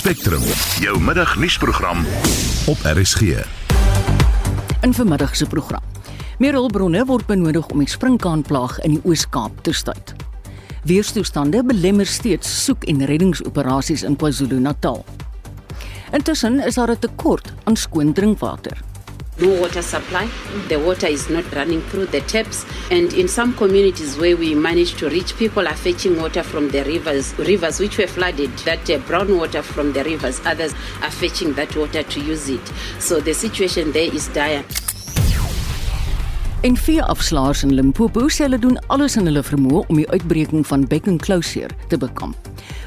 Spectrum, jou middagnuusprogram op RSG. In vanmiddag se program. Meer hulpbronne word benodig om die sprinkaanplaag in die Oos-Kaap te staai. Weerstoestande belemmer steeds soek- en reddingsoperasies in KwaZulu-Natal. Intussen is daar 'n tekort aan skoon drinkwater. No water supply. The water is not running through the taps, and in some communities where we managed to reach, people are fetching water from the rivers, rivers which were flooded. That uh, brown water from the rivers, others are fetching that water to use it. So the situation there is dire. En vier afslaers in Limpopo sê hulle doen alles in hulle vermoë om die uitbreking van bek en closure te bekamp.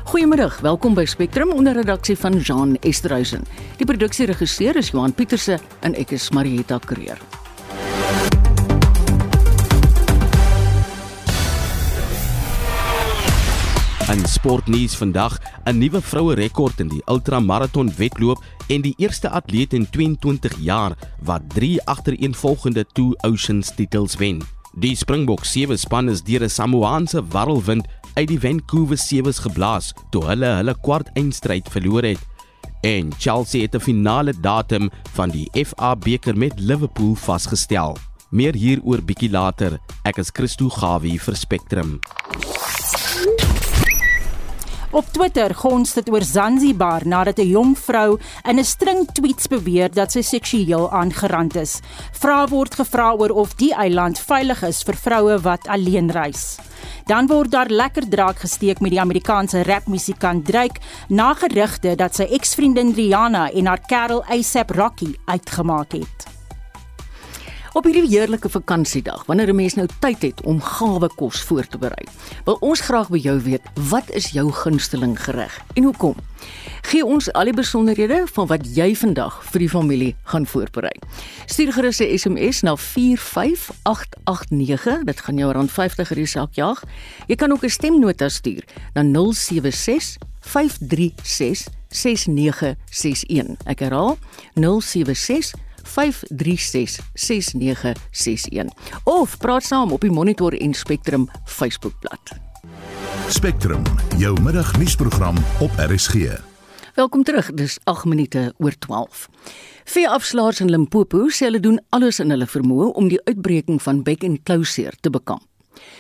Goeiemiddag, welkom by Spectrum onder redaksie van Jean Esterhuizen. Die produksieregisseur is Johan Pieterse en ek is Marieta Kreer. In sportnuus vandag, 'n nuwe vroue rekord in die ultramaraton wedloop en die eerste atleet in 22 jaar wat 3 agtereenvolgende Two Oceans titels wen. Die Springbok sewe span is deur 'n Samoaanse warrelwind uit die Vancouver Sewes geblaas toe hulle hulle kwart eindstryd verloor het. En Chelsea het 'n finale datum van die FA beker met Liverpool vasgestel. Meer hieroor bietjie later. Ek is Christo Gawie vir Spectrum. Op Twitter gons dit oor Zanzibar nadat 'n jong vrou in 'n string tweets beweer dat sy seksueel aangerand is. Vrae word gevra oor of die eiland veilig is vir vroue wat alleen reis. Dan word daar lekker draak gesteek met die Amerikaanse rapmusikant Drake na gerugte dat sy eksvriendin Rihanna en haar kerel ASAP Rocky uitgemaak het. Op hierdie heerlike vakansiedag, wanneer 'n mens nou tyd het om gawe kos voor te berei, wil ons graag by jou weet, wat is jou gunsteling gereg en hoekom? Gee ons al die besonderhede van wat jy vandag vir die familie gaan voorberei. Stuur gerus 'n SMS na 45889, dit gaan jou R50 in die sak jaag. Jy kan ook 'n stemnota stuur na 076 536 6961. Ek herhaal 076 5366961 of praat saam op die Monitor en Spectrum Facebookblad. Spectrum, jou middagnuusprogram op RSG. Welkom terug. Dis 8 minute oor 12. Vier afslaers in Limpopo sê hulle doen alles in hulle vermoë om die uitbreking van bek en closure te bekamp.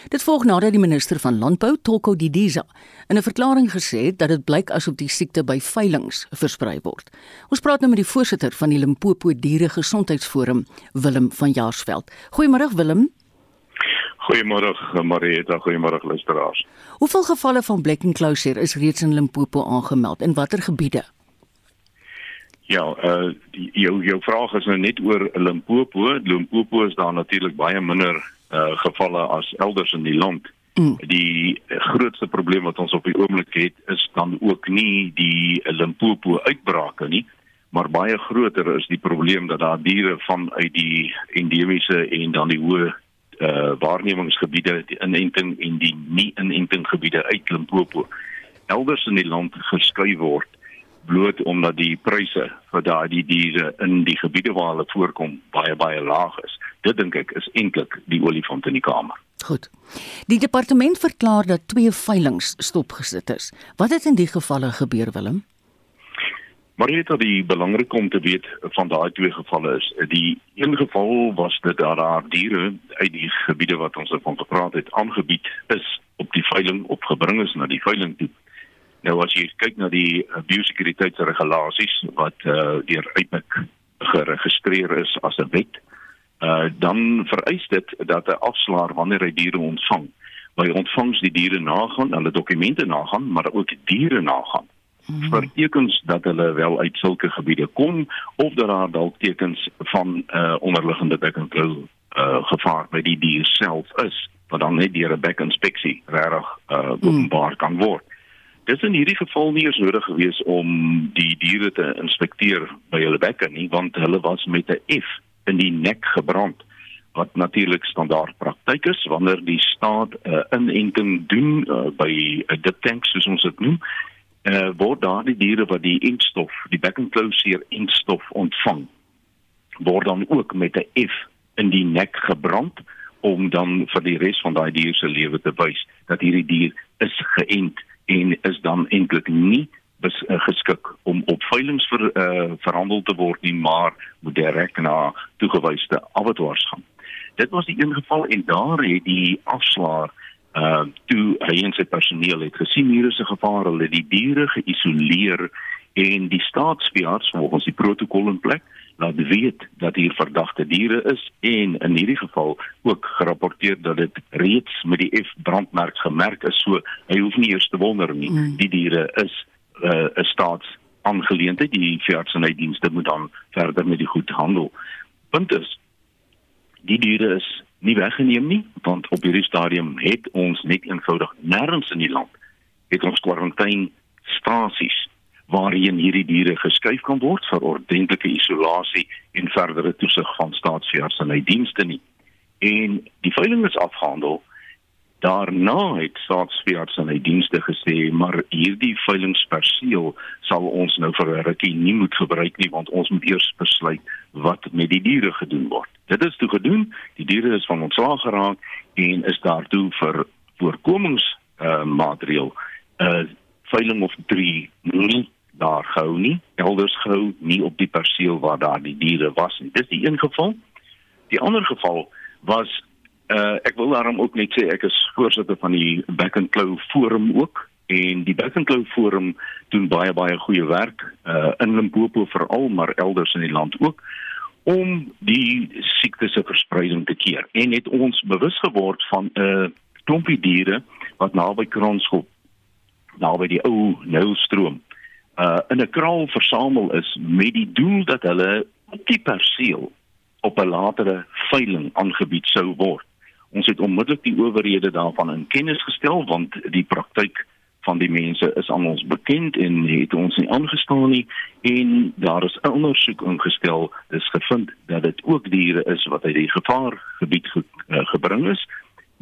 Dit volg nadat die minister van Landbou, Tolko Didiza, in 'n verklaring gesê het dat dit blyk asof die siekte by veilinge versprei word. Ons praat nou met die voorsitter van die Limpopo Diere Gesondheidsforum, Willem van Jaarsveld. Goeiemôre Willem. Goeiemôre Marieta, goeiemôre luisteraars. Hoeveel gevalle van bek en closure is reeds in Limpopo aangemeld en watter gebiede? Ja, uh jou jou vraag is nou net oor Limpopo. Limpopo is daar natuurlik baie minder uh gevalle as elders in die land. Mm. Die grootste probleem wat ons op die oomblik het is dan ook nie die Limpopo uitbrake nie, maar baie groter is die probleem dat daar diere vanuit die endemiese en dan die hoë uh waarnemingsgebiede, die inenting en die nie inenting gebiede uit Limpopo elders in die land geskuif word bloot omdat die pryse vir daardie diere in die gebiede waar hulle voorkom baie baie laag is. Dit dink ek is eintlik die olifant in die kamer. Goed. Die departement verklaar dat twee veilinge stopgesit is. Wat het in die gevalle gebeur Willem? Maar dit is die belangrik om te weet van daai twee gevalle is. Die een geval was dat daar diere uit die gebiede wat ons van gepraat het aangebied is op die veiling opgebring is na die veiling toe. Nou as jy kyk na die biosekuriteitsregulasies wat uh, deur uitmik geregistreer is as 'n wet, uh, dan vereis dit dat 'n afslaer wanneer hy diere ontvang, by ontvangs die diere nagaan, hulle dokumente nagaan, maar ook diere nagaan. Hmm. vir tekens dat hulle wel uit sulke gebiede kom of dat daar dalk tekens van uh, onderliggende bekkenklou uh, gevaar by die dier self is wat dan net deur 'n bekinspeksie reg uh, openbaar kan word. Dit is in hierdie geval nie eens nodig gewees om die diere te inspekteer by hulle bekke nie, want hulle was met 'n F in die nek gebrand wat natuurlik standaard praktyk is wanneer die staat 'n uh, inenting doen uh, by 'n dip tank soos ons dit noem. Uh, word daardie diere wat die eindstof, die bekkenklouseer eindstof ontvang, word dan ook met 'n F in die nek gebrand om dan vir die res van daai dier se lewe te wys dat hierdie dier is geënt en is dan eintlik nie bes, uh, geskik veilinge vir uh, verhandel te word nie, maar moet direk na toegewyde abattoirs gaan. Dit was die een geval en daar het die afslaer uh toe hy en sy personeel het gesien hier is 'n gevaar, hulle het die diere geïsoleer en die staatsveearts volgens die protokol in plek laat weet dat hier verdagte diere is en in hierdie geval ook gerapporteer dat dit reeds met die F brandmerk gemerk is. So hy hoef nie eers te wonder nie. Mm. die diere is uh, 'n staats aangeleentheid die veeartsenydienste moet dan verder met die goed handel. Punt is die diere is nie weggeneem nie want op hierdie stadium het ons net eenvoudig nêrens in die land het ons kwarantyne stasies waarheen hierdie diere geskuif kan word vir ordentlike isolasie en verdere toesig van staatsveeartsenydienste nie. En die veiling is afgehandel. Daarna het staatsveeartsenydienste gesê maar hierdie veilingsperseel sal ons nou vir 'n rukkie nie moet gebruik nie want ons moet eers besluit wat met die diere gedoen word. Dit is toe gedoen. Die diere is van ontslaag geraak en is daartoe vir voorkomings uh, 'n uh, veiling of 3 nie daar gehou nie, elders gehou nie op die perseel waar daar die diere was nie. Dis die een geval. Die ander geval was uh ek wil daarom ook net sê ek is voorsitter van die Back and Claw Forum ook en die Back and Claw Forum doen baie baie goeie werk uh in Limpopo veral maar elders in die land ook om die siekte se verspreiding te keer. En het ons bewus geword van 'n uh, klompie diere wat naby Kronskop naby die ou Nylstroom uh in 'n kraal versamel is met die doel dat hulle op die perseel op 'n latere veiling aangebied sou word. Ons het onmiddellik die owerhede daarvan in kennis gestel want die praktyk van die mense is aan ons bekend en het ons nie aangestaan nie en daar is 'n ondersoek ingestel is gevind dat dit ook diere is wat uit die gevaargebied ge, uh, gebring is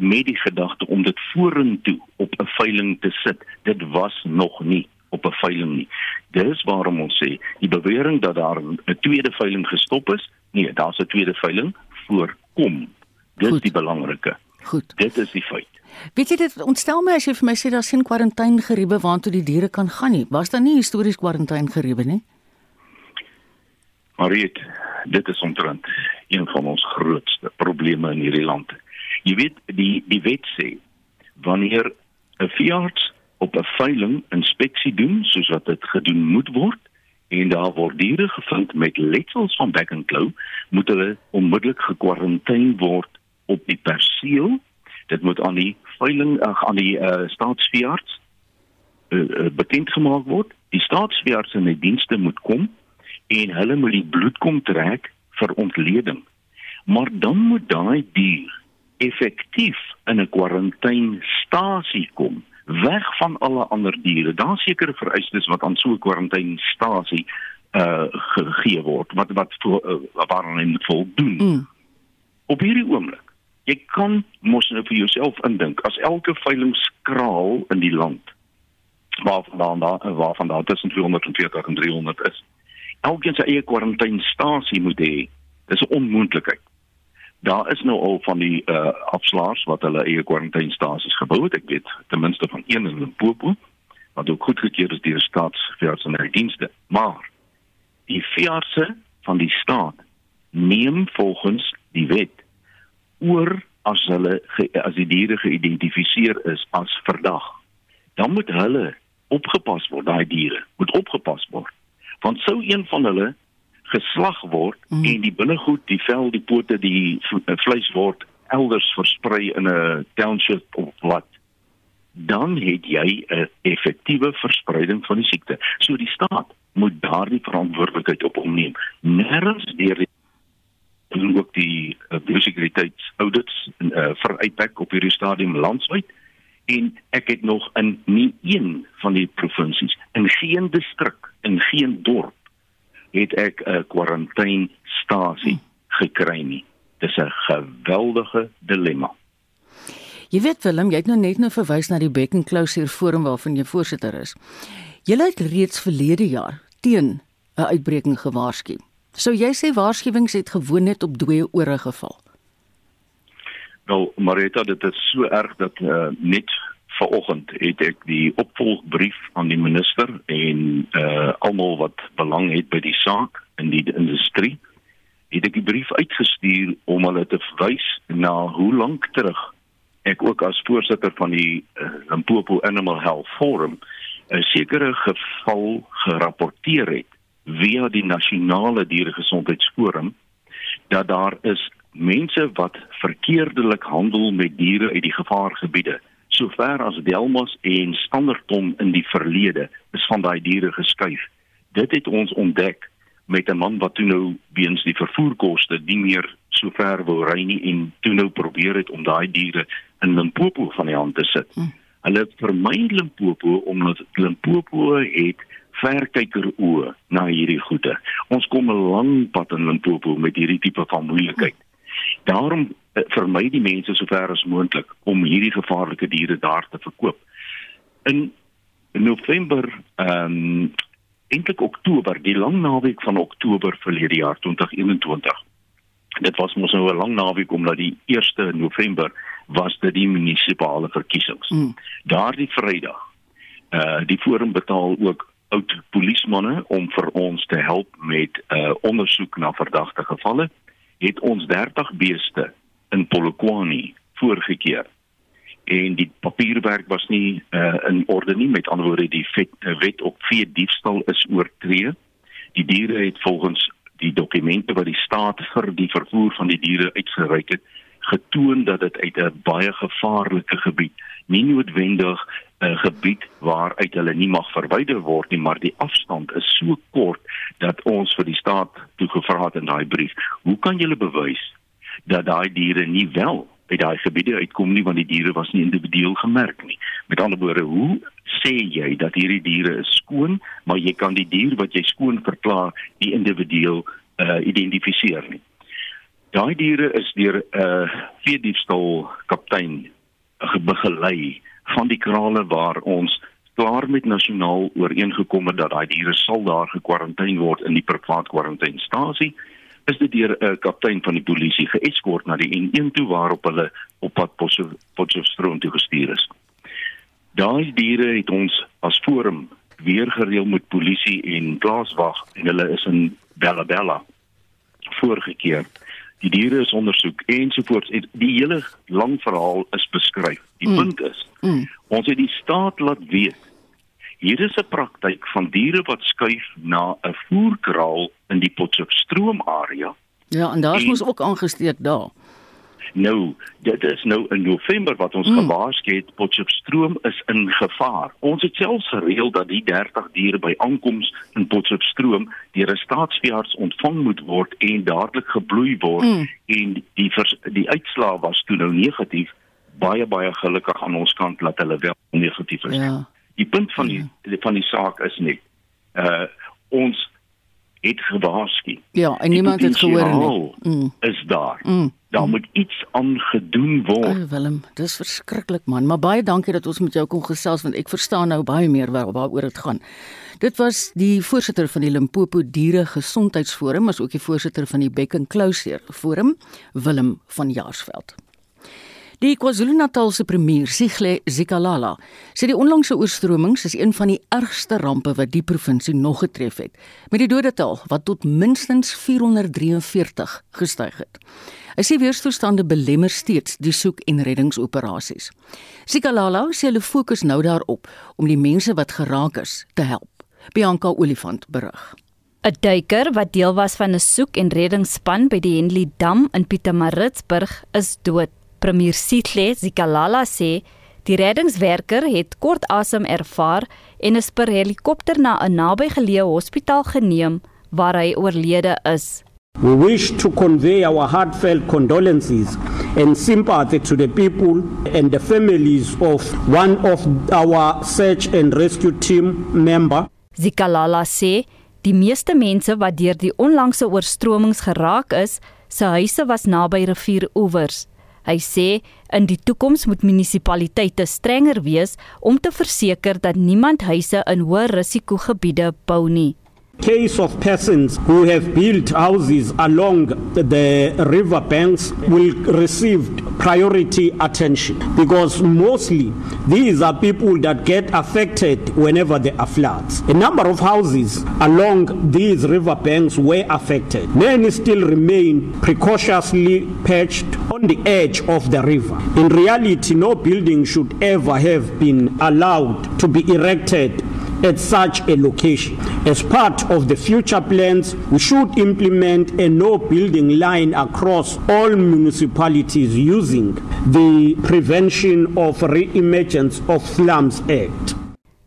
met die gedagte om dit vorentoe op 'n veiling te sit. Dit was nog nie op 'n veiling nie. Dis waarom ons sê die bewering dat daar 'n tweede veiling gestop is, nee, daar's 'n tweede veiling voorkom. Dis Goed. die belangrike. Goed. Dit is die feit. Weet jy dit ontstel my as jy vir my sê daar sien kwarantyne geriewe waartoe die diere kan gaan nie. Was daar nie histories kwarantyne geriewe nie? Mariet, dit is omtrent een van ons grootste probleme in hierdie land. Jy weet die die wet sê wanneer 'n veearts op 'n veiling inspeksie doen soos wat dit gedoen moet word en daar word diere gevind met letsels van back and claw moet hulle onmiddellik gekwarantyne word op die perseel. Dit moet aan die veiling ag aan die uh, staatsveearts uh, bekend gemaak word. Die staatsveearts en die dienste moet kom en hulle moet die bloed kom trek vir ontleding. Maar dan moet daai dier effektief in 'n kwarantynestasie kom weg van alle ander diere. Daar sekerre vereistes wat aan so 'n kwarantynestasie uh gegee word wat wat voor, uh, waaraan hulle voldoen. Mm. Op hierdie oomblik, jy kan mos nou vir jouself indink as elke veilingskraal in die land waarvan daar waarvan daar tussen 240 en 300 is. Elkeen sy eie kwarantynestasie moet hê. Dis 'n onmoontlikheid daar is nou al van die uh afslaers wat hulle eie kwarantynestasies gebou het. Ek weet ten minste van een in Limpopo wat ook goedgekeur is deur staatsveeartsenydienste. Maar die veeartse van die staat neem volgens die wet oor as hulle as die diere geïdentifiseer is as verdag. Dan moet hulle opgepas word, daai diere moet opgepas word. Want sou een van hulle geslag word mm. en die binnegoed, die vel, die pote, die eh, vleis word elders versprei in 'n township of wat dan het jy 'n effektiewe verspreiding van die siekte. So die staat moet daardie verantwoordelikheid op hom neem. Nêrens deur die en ook die uh, biosekuriteitsaudits uh, vir uitpak op hierdie stadium landwyd en ek het nog in nie een van die provinsies in geen distrik en geen dorp het ek 'n kwarantynestasie gekry nie. Dis 'n geweldige dilemma. Jy weet Willem, jy het nou net nou verwys na die Beck and Close forum waarvan jy voorsitter is. Julle het reeds verlede jaar teen 'n uitbreking gewaarsku. Sou jy sê waarskuwings het gewoon net op dooie ore geval? Wel, Marita, dit is so erg dat uh, net vanoggend het ek die opvolgbrief aan die minister en uh almal wat belang het by die saak in die industrie het ek die brief uitgestuur om hulle te wys na hoe lank terug ek ook as voorsitter van die uh, Limpopo Animal Health Forum 'n sekere geval gerapporteer het via die nasionale dieregesondheidsforum dat daar is mense wat verkeerdelik handel met diere uit die gevaargebiede sover as Delmas en Standerton in die verlede is van daai diere geskuif dit het ons ontdek met 'n man wat toe nou weens die vervoerkoste nie meer so ver wou ry nie en toe nou probeer het om daai diere in Limpopo van die hand te sit. Hm. Hulle vermy Limpopo omdat Limpopo het verkyker oë na hierdie goede. Ons kom 'n lang pad in Limpopo met hierdie tipe van moeilikheid. Daarom eh, vermy die mense so ver as moontlik om hierdie gevaarlike diere daar te verkoop. In November ehm um, eintlik Oktober, die lang naweek van Oktober verlede jaar 2021. Dit was mos nou 'n lang naweek omdat die 1 November was dit die munisipale verkiesings. Mm. Daardie Vrydag, uh die forum betaal ook oud polismanne om vir ons te help met uh, ondersoek na verdagte gevalle, het ons 30 beeste in Polokwane voorgekeer. En die papierwerk was nie uh, in orde nie. Met ander woorde die vet, uh, wet op vee diefstal is oortree. Die diere het volgens die dokumente wat die staat vir die vervoer van die diere uitgereik het getoon dat dit uit 'n baie gevaarlike gebied nie noodwendig 'n gebied waar uit hulle nie mag verwyder word nie maar die afstand is so kort dat ons vir die staat toegevra het in daai brief. Hoe kan julle bewys dat daai diere nie wel by daai gebiede uitkom nie want die diere was nie individueel gemerk nie. Met ander woorde, hoe sê jy dat hierdie diere is skoon, maar jy kan die dier wat jy skoon verklaar nie individueel uh, identifiseer nie. Daai diere is deur 'n uh, veediefstal kaptein begelei van die krale waar ons klaar met nasionaal ooreengekom het dat daai diere sal daar gekwarantyne word in die privaat kwarantynestasie is dit deur 'n uh, kaptein van die polisie geeskort na die N1 toe waarop hulle op pad Potchefstroom toe gestuur is. Daai diere het ons as forum weer gereël met polisie en plaaswag en hulle is in Bella Bella voorgekeer. Die diere is ondersoek ensovoorts. Die hele lang verhaal is beskryf. Die mm. punt is, mm. ons het die staat laat weet Hier is 'n praktyk van diere wat skuif na 'n voerkraal in die Potchefstroom area. Ja, en daar's mos ook aangesteek daar. Nou, dit is nou in November wat ons mm. gewaarsku het Potchefstroom is in gevaar. Ons het selfs gereël dat die 30 diere by aankoms in Potchefstroom deur 'n staatsveearts ontvang moet word en dadelik gebloei word mm. en die vers, die uitslae was toe nou negatief. Baie baie gelukkig aan ons kant dat hulle wel negatief is. Ja. Die punt van die ja. van die saak is net uh ons het gewaarsku. Ja, en niemand het gehoor nie. Mm. Is daar. Mm. Daar mm. moet iets aangedoen word. Ag Willem, dis verskriklik man, maar baie dankie dat ons met jou kon gesels want ek verstaan nou baie meer waar waaroor dit gaan. Dit was die voorsitter van die Limpopo Diere Gesondheidsforum, as ook die voorsitter van die Beck and Closure Forum, Willem van Jaarsveld. Die KwaZulu-Natalse premier, Sigle Zikalala, sê die onlangse oorstromings is een van die ergste rampe wat die provinsie nog getref het, met die dodetal wat tot minstens 443 gestyg het. Hy sê weerstoestande belemmer steeds die soek- en reddingsoperasies. Zikalala sê hulle fokus nou daarop om die mense wat geraak is te help. Bianca Olifant berig. 'n Duiker wat deel was van 'n soek- en reddingsspan by die Henley Dam in Pietermaritzburg is dood. Premier Sitle Zikalala sê die reddingswerker het kort asem ervaar en is per helikopter na 'n nabygeleë hospitaal geneem waar hy oorlede is. We wish to convey our heartfelt condolences and sympathy to the people and the families of one of our search and rescue team member. Zikalala sê die meeste mense wat deur die onlangse oorstromings geraak is, se huise was naby rivieroewers. Hy sê in die toekoms moet munisipaliteite strenger wees om te verseker dat niemand huise in hoë risikogebiede bou nie. Case of persons who have built houses along the river banks will receive priority attention because mostly these are people that get affected whenever there are floods. A number of houses along these river banks were affected. Many still remain precautiously perched on the edge of the river. In reality, no building should ever have been allowed to be erected at such a location. As part of the future plans, we should implement a no building line across all municipalities using the Prevention of Re-Emergence of Slums Act.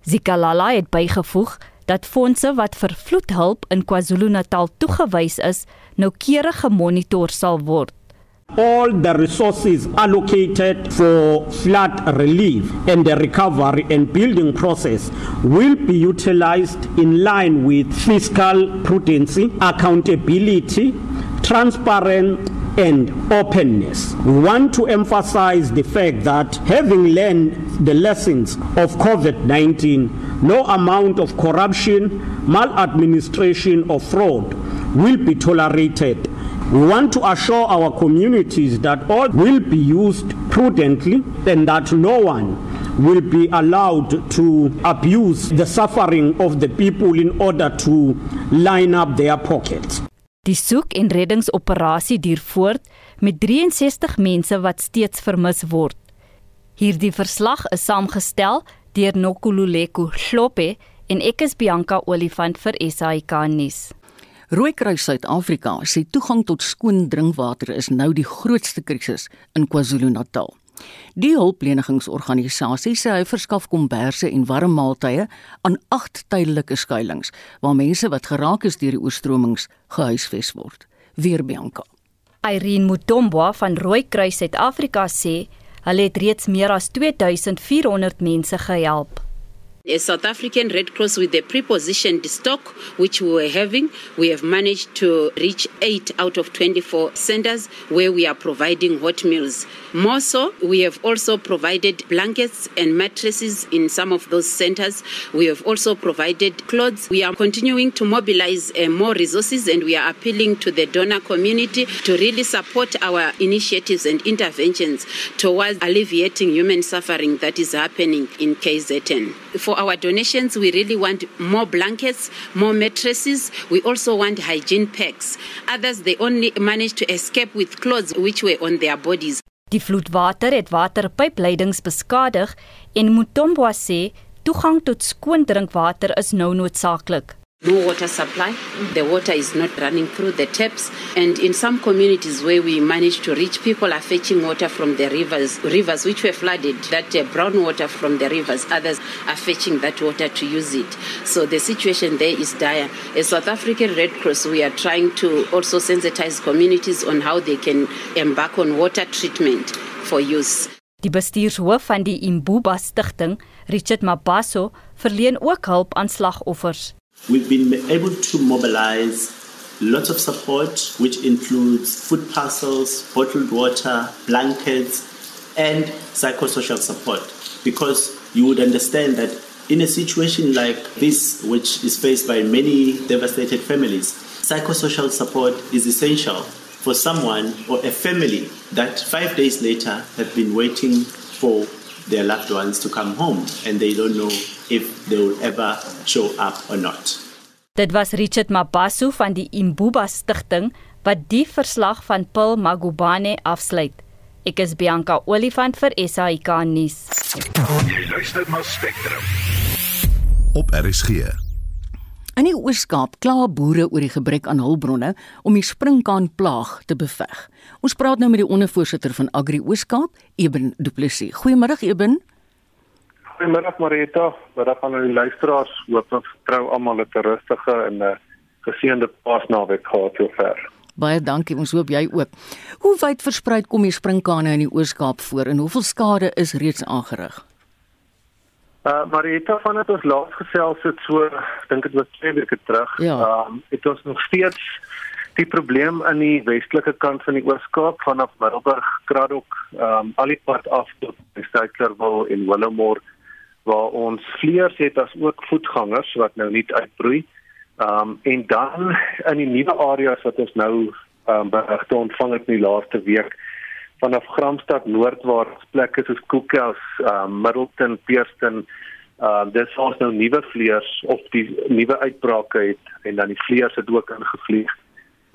Zikalala het bygevoeg dat fondse wat vir vloedhulp in KwaZulu-Natal toegewys is, noukeurig gemonitor sal word. All the resources allocated for flood relief and the recovery and building process will be utilized in line with fiscal prudence, accountability, transparent and openness. We want to emphasize the fact that having learned the lessons of COVID 19, no amount of corruption, maladministration, or fraud will be tolerated We want to assure our communities that all will be used prudently and that no one will be allowed to abuse the suffering of the people in order to line up their pockets. Die soek- en reddingsoperasie duur voort met 63 mense wat steeds vermis word. Hierdie verslag is saamgestel deur Nokululeko Hlope en ek is Bianca Olifant vir SAK nuus. Rooikruis Suid-Afrika sê toegang tot skoon drinkwater is nou die grootste krisis in KwaZulu-Natal. Die hulplenigingsorganisasie sê hy verskaf komberse en warm maaltye aan 8 tydelike skuilings waar mense wat geraak is deur die oorstromings gehuisves word. Weer Bianca. Irene Mutombo van Rooikruis Suid-Afrika sê hulle het reeds meer as 2400 mense gehelp. A South African Red Cross with the prepositioned stock which we were having, we have managed to reach 8 out of 24 centers where we are providing hot meals. More so, we have also provided blankets and mattresses in some of those centers. We have also provided clothes. We are continuing to mobilize uh, more resources and we are appealing to the donor community to really support our initiatives and interventions towards alleviating human suffering that is happening in KZN. For our donations, we really want more blankets, more mattresses. We also want hygiene packs. Others, they only managed to escape with clothes which were on their bodies. Die vloedwater het waterpypleidings beskadig en Mutombo sê toegang tot skoon drinkwater is nou noodsaaklik. No water supply. The water is not running through the taps. And in some communities where we managed to reach, people are fetching water from the rivers, rivers which were flooded, that uh, brown water from the rivers. Others are fetching that water to use it. So the situation there is dire. As South African Red Cross, we are trying to also sensitize communities on how they can embark on water treatment for use. Die bestuurshoof van die Imbuba Stichting, Richard Mabaso, verleen ook hulp aan slagoffers. We've been able to mobilize lots of support, which includes food parcels, bottled water, blankets, and psychosocial support. Because you would understand that in a situation like this, which is faced by many devastated families, psychosocial support is essential for someone or a family that five days later have been waiting for their loved ones to come home and they don't know if they will ever show up or not. Dit was Richard Mabaso van die Imbuba Stichting wat die verslag van Paul Magubane afsluit. Ek is Bianca Olifant vir SAK nuus. Jy luister na Spectrum. Op RSG. In die Oos-Kaap kla boere oor die gebrek aan hulpbronne om die sprinkaanplaag te beveg. Ons praat nou met die ondervoorsitter van Agri Oos-Kaap, Eben Du Plessis. Goeiemôre Eben. Goeiemôre Marita, middag aan die luisteraars. Hoop ons vertrou almal het 'n rustige en 'n geseënde Paasnaweek gehad sover. Baie dankie, ons hoop jy ook. Hoe wyd versprei kom die sprinkane in die Oos-Kaap voor en hoeveel skade is reeds aangerig? Uh Marita, vandat ons laas gesels het so, dink dit was 2 weke terug, Ja. um het ons nog steeds die probleem aan die westelike kant van die Oos-Kaap vanaf Middelburg, Kraddock, um al die pad af tot Stytlerwil en Willemore waar ons vleiers het as ook voetgangers wat nou nie uitbroei Ehm um, en dan in die nuwe areas wat ons nou ehm um, berigte ontvang het in die laaste week vanaf Gramstad noordwaarts plekke soos Koekas, ehm um, Middleton, Peerston Ehm uh, dis ons nou nuwe vleiers of die nuwe uitbrake het en dan die vleiers het ook ingevlieg.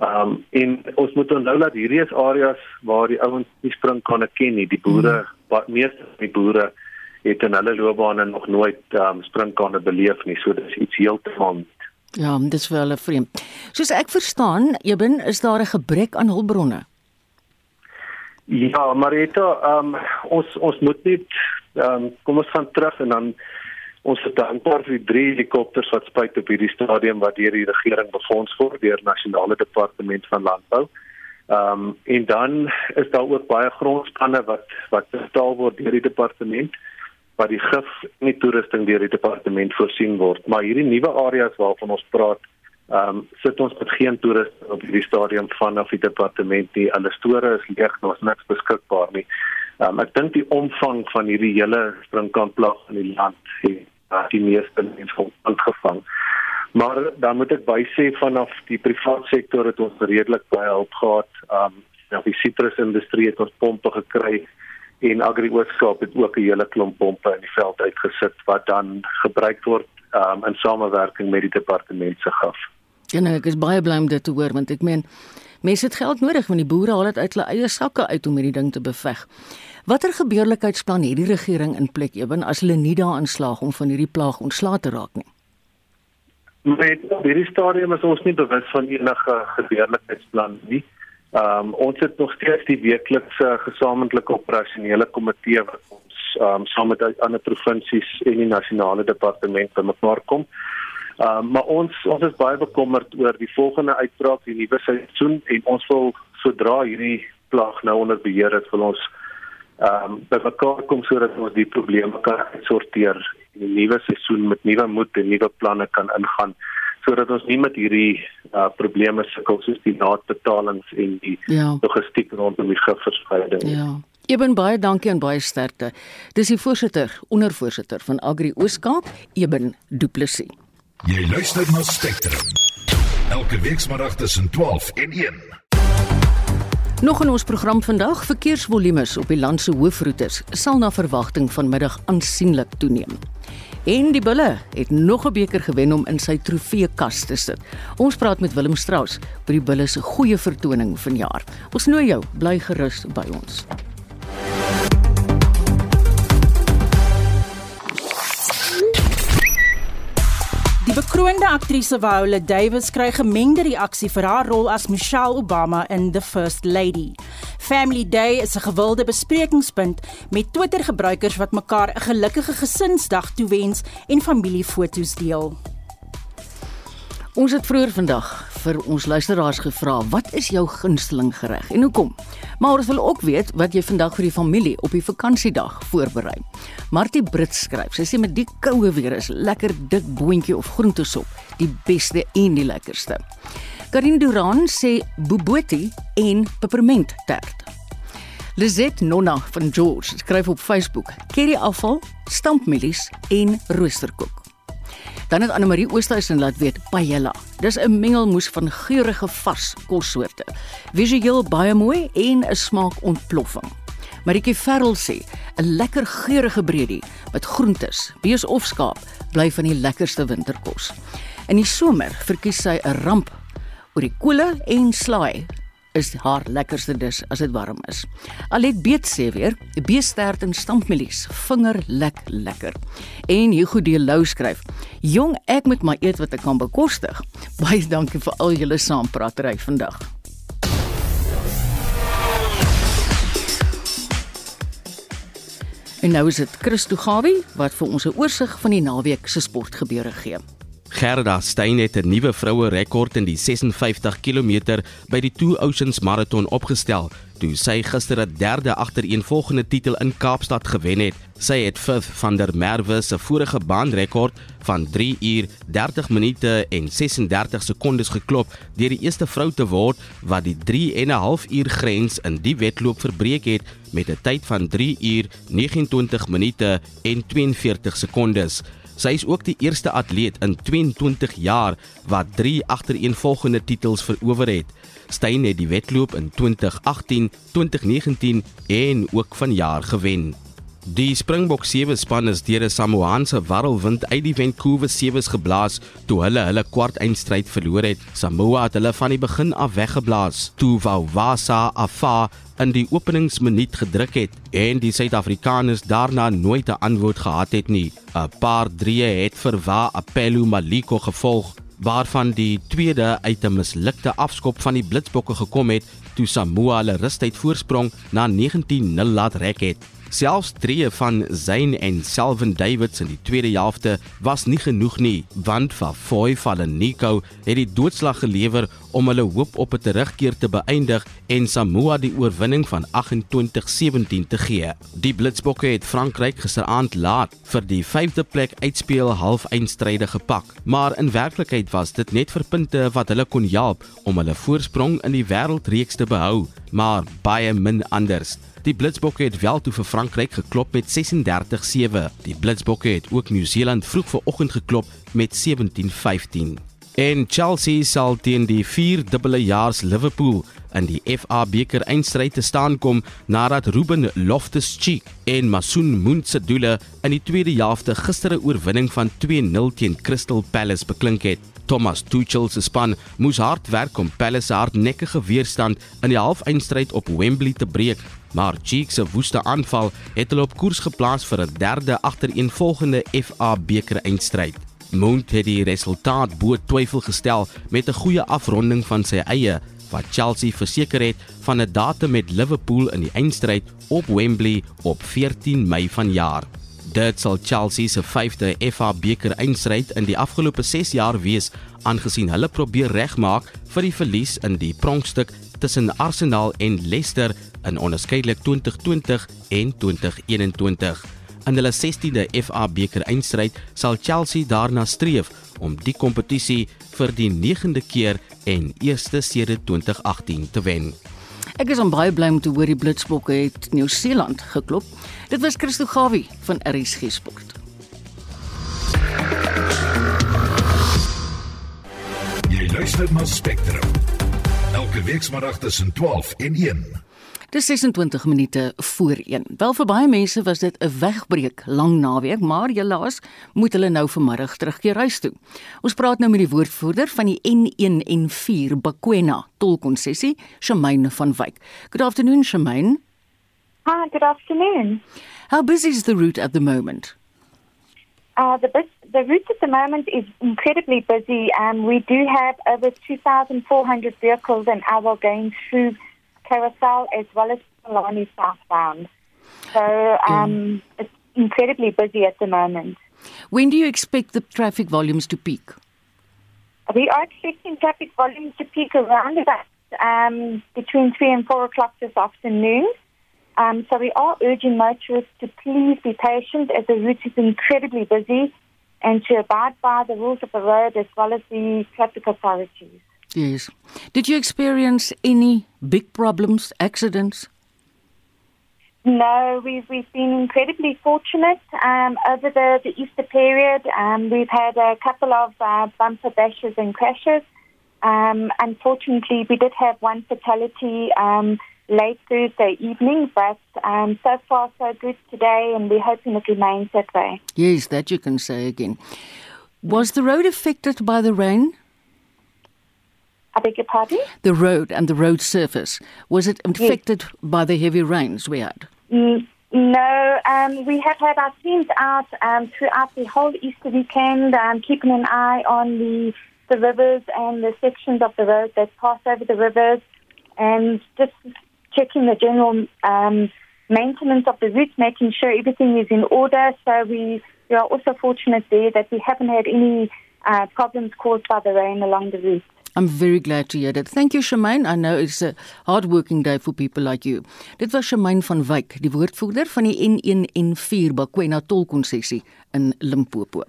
Ehm um, en ons moet onthou dat hierdie is areas waar die ouens nie springkanne ken nie. Die boere, hmm. wat meeste van die boere het in hulle loopbane nog nooit ehm um, springkanne beleef nie. So dis iets heeltemal Ja, dis vir hulle vreemd. Soos ek verstaan, Eben, is daar 'n gebrek aan hulpbronne. Ja, Marita, ehm um, ons ons moet net ehm um, kom ons gaan terug en dan Ons het dankbaar vir die drie helikopters wat spuit op hierdie stadium wat deur die regering befonds word deur nasionale departement van landbou. Ehm um, en dan is daar ook baie grondspanne wat wat betaal word deur die departement wat die gif en die toerusting deur die departement voorsien word. Maar hierdie nuwe areas waarvan ons praat, ehm um, sit ons met geen toerusting op hierdie stadium vanaf die departement nie. Alle store is leeg, daar's niks beskikbaar nie. Um, ek dink die omvang van hierdie hele springkantplag in die land het uh, die meeste mense aangevang. Maar dan moet ek bysê vanaf die private sektor het ons redelik baie hulp gehad. Um ja, die sitrusindustrie het ons pompe gekry en AgriOorskap het ook 'n hele klomp pompe in die veld uitgesit wat dan gebruik word um in samewerking met die departement se gaf. Ja, nou, ek is baie bly om dit te hoor want ek meen mense het geld nodig want die boere haal dit uit hulle eie sakke uit om hierdie ding te beveg. Watter gebeurlikheidsplan het die regering in plek ewen as hulle nie daarin slaag om van hierdie plaag ontslae te raak nie? Met hierdie stadium is ons nie bewus van enige gebeurlikheidsplan nie. Ehm um, ons het nog steeds die weeklikse gesamentlike operasionele komitee wat ons ehm um, saam met ander provinsies en die nasionale departement bymekaar kom. Ehm um, maar ons ons is baie bekommerd oor die volgende uitbraak, die nuwe seisoen en ons wil sodra hierdie plaag nou onder beheer is, wil ons ehm um, bymekaar kom sodat ons die probleme kan sorteer en 'n nuwe seisoen met nuwe moed en nuwe planne kan ingaan sodat ons nie met hierdie uh, probleme sukkel soos die laatbetalings en die ja. logistiek rondom die gifverspreiding. Ja. Eben baie dankie en baie sterkte. Dis die voorsitter, ondervoorsitter van Agri Ooskaap, Eben Du Plessis. Jy luister na Spectrum. Elke week saterdag tussen 12 en 1. Nog in ons program vandag, verkeersvolumes op die land se hoofroetes sal na verwagting vanmiddag aansienlik toeneem. En die bulle het nog 'n beker gewen om in sy trofeekas te sit. Ons praat met Willem Strauss oor die bulle se goeie vertoning vanjaar. Ons nooi jou, bly gerus by ons. Die bekroonde aktrise Viola Davis kry gemengde reaksie vir haar rol as Michelle Obama in The First Lady. Family Day is 'n gewilde besprekingspunt met Twitter-gebruikers wat mekaar 'n gelukkige gesinsdag toewens en familiefoto's deel. Ons het vroeër vandag vir ons luisteraars gevra, "Wat is jou gunsteling gereg en hoekom?" Maar ons wil ook weet wat jy vandag vir die familie op die vakansiedag voorberei. Martie Brits skryf, sy sê met die koue weer is lekker dik boontjie of groentesop die beste en die lekkerste. Karin Duran sê bobotie en peperment tert. Lizet Nonna van George skryf op Facebook: "Curry afval, stampmielies en roosterkoek." Dan het Anne Marie Oosthuizen laat weet paella. Dis 'n mengelmoes van geurende vars kossoorte. Visueel baie mooi en 'n smaak ontploffing. Maritjie Ferrel sê 'n lekker geurende breedie met groentes, bees of skaap bly van die lekkerste winterkos. In die somer verkies sy 'n ramp oor die kolle en slaai is haar lekkerste dis as dit warm is. Alet Beet sê weer, beestert en stampmelies, vinger lek lekker. En Hugo de Lou skryf, "Jong, ek moet maar eet wat ek kan bekostig." Baie dankie vir al julle saampratery vandag. En nou is dit Christo Gawie wat vir ons 'n oorsig van die naweek se sportgebeure gee. Gerda Steyn het 'n nuwe vroue rekord in die 56 km by die Two Oceans Marathon opgestel, toe sy gister 'n derde agtereenvolgende titel in Kaapstad gewen het. Sy het Fifth van der Merwe se vorige baanrekord van 3 uur 30 minute en 36 sekondes geklop deur die eerste vrou te word wat die 3 en 'n half uur grens in die wedloop verbreek het met 'n tyd van 3 uur 29 minute en 42 sekondes. Sy is ook die eerste atleet in 22 jaar wat 3 agtereenvolgende titels verower het. Steyn het die wedloop in 2018, 2019 en ook vanjaar gewen. Die Springbok sewe span is deur 'n Samoaanse warrelwind uit die Vancouver Sewe's geblaas toe hulle hulle kwart eindstryd verloor het. Samoa het hulle van die begin af weggeblaas toe Wawasa Afa in die openingsminuut gedruk het en die Suid-Afrikaners daarna nooit 'n antwoord gehad het nie. 'n Paar drieë het vir Wa Apelu Maliko gevolg waarvan die tweede uit 'n mislukte afskop van die Blitsbokke gekom het toe Samoa hulle rustyd voorsprong na 19-0 laat rek het. Selfs drie van Zayn en Selwyn Davids in die tweede helfte was nie genoeg nie, want Fafoy Falanico het die doodslag gelewer om hulle hoop op 'n terugkeer te beëindig en Samoa die oorwinning van 28-17 te gee. Die Blitsbokke het Frankryk gisteraand laat vir die 5de plek uitspeel halfeindstryde gepak, maar in werklikheid was dit net vir punte wat hulle kon help om hulle voorsprong in die wêreldreeks te behou, maar baie min anders. Die Blitsbokke het wel toe vir Frankryk geklop met 36-7. Die Blitsbokke het ook Nieu-Seeland vroeg vanoggend geklop met 17-15. En Chelsea sal teen die 4-dubbelejaars Liverpool in die FA beker eindstryd te staan kom nadat Ruben Loftus-Cheek en Masoon Mount se doele in die tweede helfte gister 'n oorwinning van 2-0 teen Crystal Palace beklink het. Thomas Tuchel se span moes hard werk om Palace se hardnekkige weerstand in die halfeindstryd op Wembley te breek, maar Cheek se woeste aanval het hulle op koers geplaas vir 'n derde agtereenvolgende FA beker eindstryd. Mount het die resultaat bo twyfel gestel met 'n goeie afronding van sy eie wat Chelsea verseker het van 'n datum met Liverpool in die eindstryd op Wembley op 14 Mei vanjaar. Dit sal Chelsea se 5de FA beker eindstryd in die afgelope 6 jaar wees, aangesien hulle probeer regmaak vir die verlies in die pronkstuk tussen Arsenal en Leicester in onderskeidelik 2020 en 2021. In hulle 16de FA beker eindstryd sal Chelsea daarna streef om die kompetisie vir die 9de keer en eerste sedert 2018 te wen. Ek is baie bly om te hoor die Blitsbokke het Nieu-Seeland geklop. Dit was Christo Gawie van RSG Sport. Jy luister na Spectrum. Elke week saterdag tussen 12 en 1. Dis 26 minute voor 1. Wel vir baie mense was dit 'n wegbreek lang naweek, maar helaas moet hulle nou vanmiddag terugkeer huis toe. Ons praat nou met die woordvoerder van die N1 en 4 Bakwena tolkonssessie, Shamaine van Wyk. Good afternoon, Shamaine. Hi, good afternoon. How busy is the route at the moment? Uh, the, the route at the moment is incredibly busy. Um, we do have over 2,400 vehicles an hour going through Carousel as well as Polani southbound. So um, it's incredibly busy at the moment. When do you expect the traffic volumes to peak? We are expecting traffic volumes to peak around about um, between 3 and 4 o'clock this afternoon. Um, so we are urging motorists to please be patient as the route is incredibly busy and to abide by the rules of the road as well as the traffic authorities. Yes. Did you experience any big problems, accidents? No, we've we've been incredibly fortunate um, over the, the Easter period. Um, we've had a couple of uh, bumper bashes and crashes. Um, unfortunately, we did have one fatality um, late Thursday evening, but um, so far so good today, and we're hoping it remains that way. Yes, that you can say again. Was the road affected by the rain? I beg your pardon? The road and the road surface. Was it affected yes. by the heavy rains we had? Mm, no, um, we have had our teams out um, throughout the whole Easter weekend, um, keeping an eye on the, the rivers and the sections of the road that pass over the rivers, and just checking the general um, maintenance of the route, making sure everything is in order. So we, we are also fortunate there that we haven't had any uh, problems caused by the rain along the route. I'm very glad to hear that. Thank you Shamaine. I know it's a hard working day for people like you. Dit was Shamaine van Wyk, die woordvoerder van die N1 en 4 Bakwena tolkonssessie in Limpopo.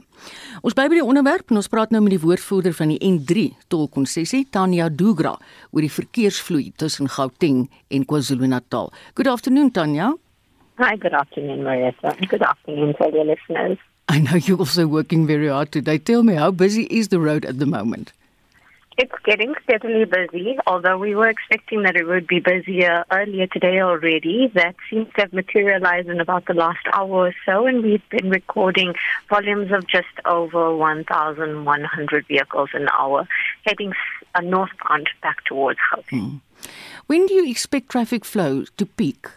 Ons bly by die onderwerp en ons praat nou met die woordvoerder van die N3 tolkonssessie, Tanya Dugra, oor die verkeersvloei tussen Gauteng en KwaZulu-Natal. Good afternoon Tanya. Hi, good afternoon Marietta. Good afternoon to your listeners. I know you're also working very hard today. Tell me, how busy is the road at the moment? It's getting steadily busy, although we were expecting that it would be busier earlier today already. That seems to have materialized in about the last hour or so, and we've been recording volumes of just over 1,100 vehicles an hour heading uh, northbound back towards Gauteng. Hmm. When do you expect traffic flow to peak?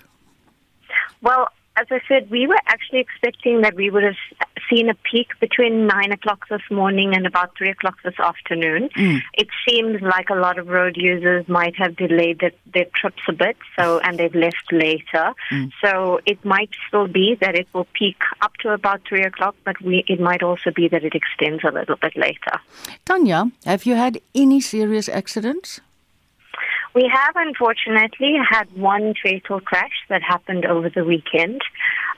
Well, as I said, we were actually expecting that we would have seen a peak between 9 o'clock this morning and about 3 o'clock this afternoon. Mm. It seems like a lot of road users might have delayed their, their trips a bit, so and they've left later. Mm. So it might still be that it will peak up to about 3 o'clock, but we, it might also be that it extends a little bit later. Tanya, have you had any serious accidents? We have unfortunately had one fatal crash that happened over the weekend.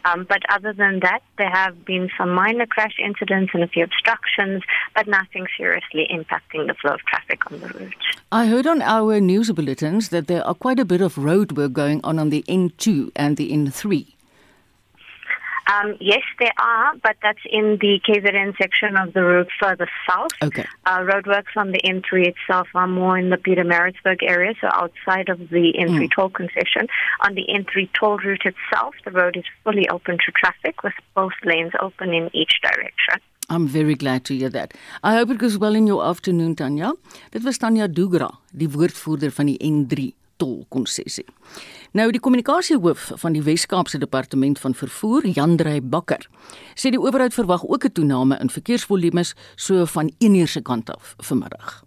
Um, but other than that, there have been some minor crash incidents and a few obstructions, but nothing seriously impacting the flow of traffic on the route. I heard on our news bulletins that there are quite a bit of road work going on on the N2 and the N3. Um, yes, there are, but that's in the KZN section of the route further south. Okay. Uh, roadworks on the N3 itself are more in the Peter Maritzburg area, so outside of the N3 Mm. toll concession. On the N3 toll route itself, the road is fully open to traffic with both lanes open in each direction. I'm very glad to hear that. I hope it goes well in your afternoon, Tanya. Dit was Tanya Dugra, die woordvoerder van die N3 tolkonsessie. Nou die kommunikasiehoof van die Wes-Kaapse Departement van Vervoer, Jandrey Bakker, sê die owerheid verwag ook 'n toename in verkeersvolumes so van 1uur se kant af vanmiddag.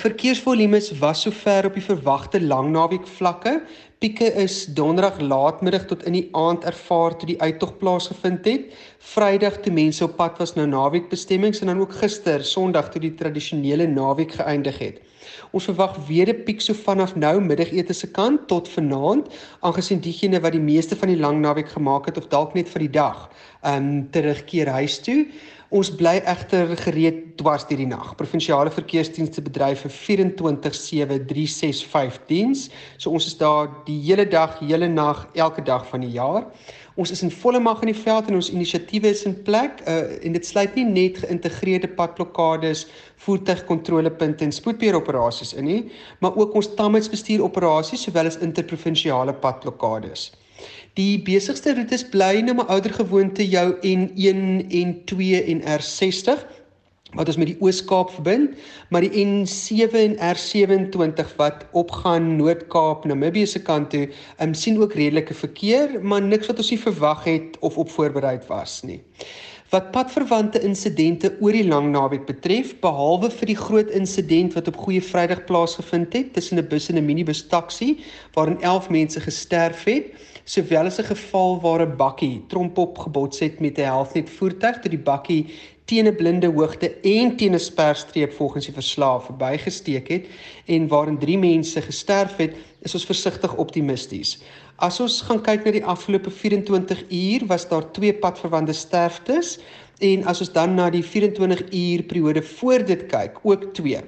Verkeersvolumes was sover op die verwagte langnaweek vlakke. Pieke is donderdag laatmiddag tot in die aand ervaar toe die uittog plaasgevind het. Vrydag toe mense op pad was na naweekbestemmings en dan ook gister, Sondag toe die tradisionele naweek geëindig het. Ons verwag weer 'n piek so vanaf nou middagete se kant tot vanaand, aangesien diegene wat die meeste van die lang naweek gemaak het of dalk net vir die dag, ehm um, terugkeer huis toe. Ons bly egter gereed dwars deur die nag. Provinsiale verkeersdienste bedryf 'n 24/7/365 diens. So ons is daar die hele dag, hele nag, elke dag van die jaar. Ons is in volle mag in die veld en ons inisiatiewe is in plek. Uh en dit sluit nie net geïntegreerde padblokkades, voertuigkontrolepunte en spoedbeheeroperasies in nie, maar ook ons tamheidsbestuuroperasies sowel as interprovinsiale padblokkades. Die besigste roetes bly nou maar ouer gewoonte jou N1 en 2 en R60 wat ons met die Oos-Kaap verbind, maar die N7 en R27 wat opgaan Noord-Kaap Namibië se kant toe, um, sien ook redelike verkeer, maar niks wat ons nie verwag het of op voorberei was nie. Wat padverwante insidente oor die lang naweek betref, behalwe vir die groot insident wat op Goeie Vrydag plaasgevind het tussen 'n bus en 'n minibus taxi waarin 11 mense gesterf het, sowel as 'n geval waar 'n bakkie trompop gebots het met 'n helfnet voertuig toe die bakkie teen 'n blinde hoogte en teen 'n sperstreep volgens die verslae verbygesteek het en waarin 3 mense gesterf het, is ons versigtig optimisties. As ons gaan kyk na die afgelope 24 uur, was daar twee padverwante sterftes en as ons dan na die 24 uur periode voor dit kyk, ook twee.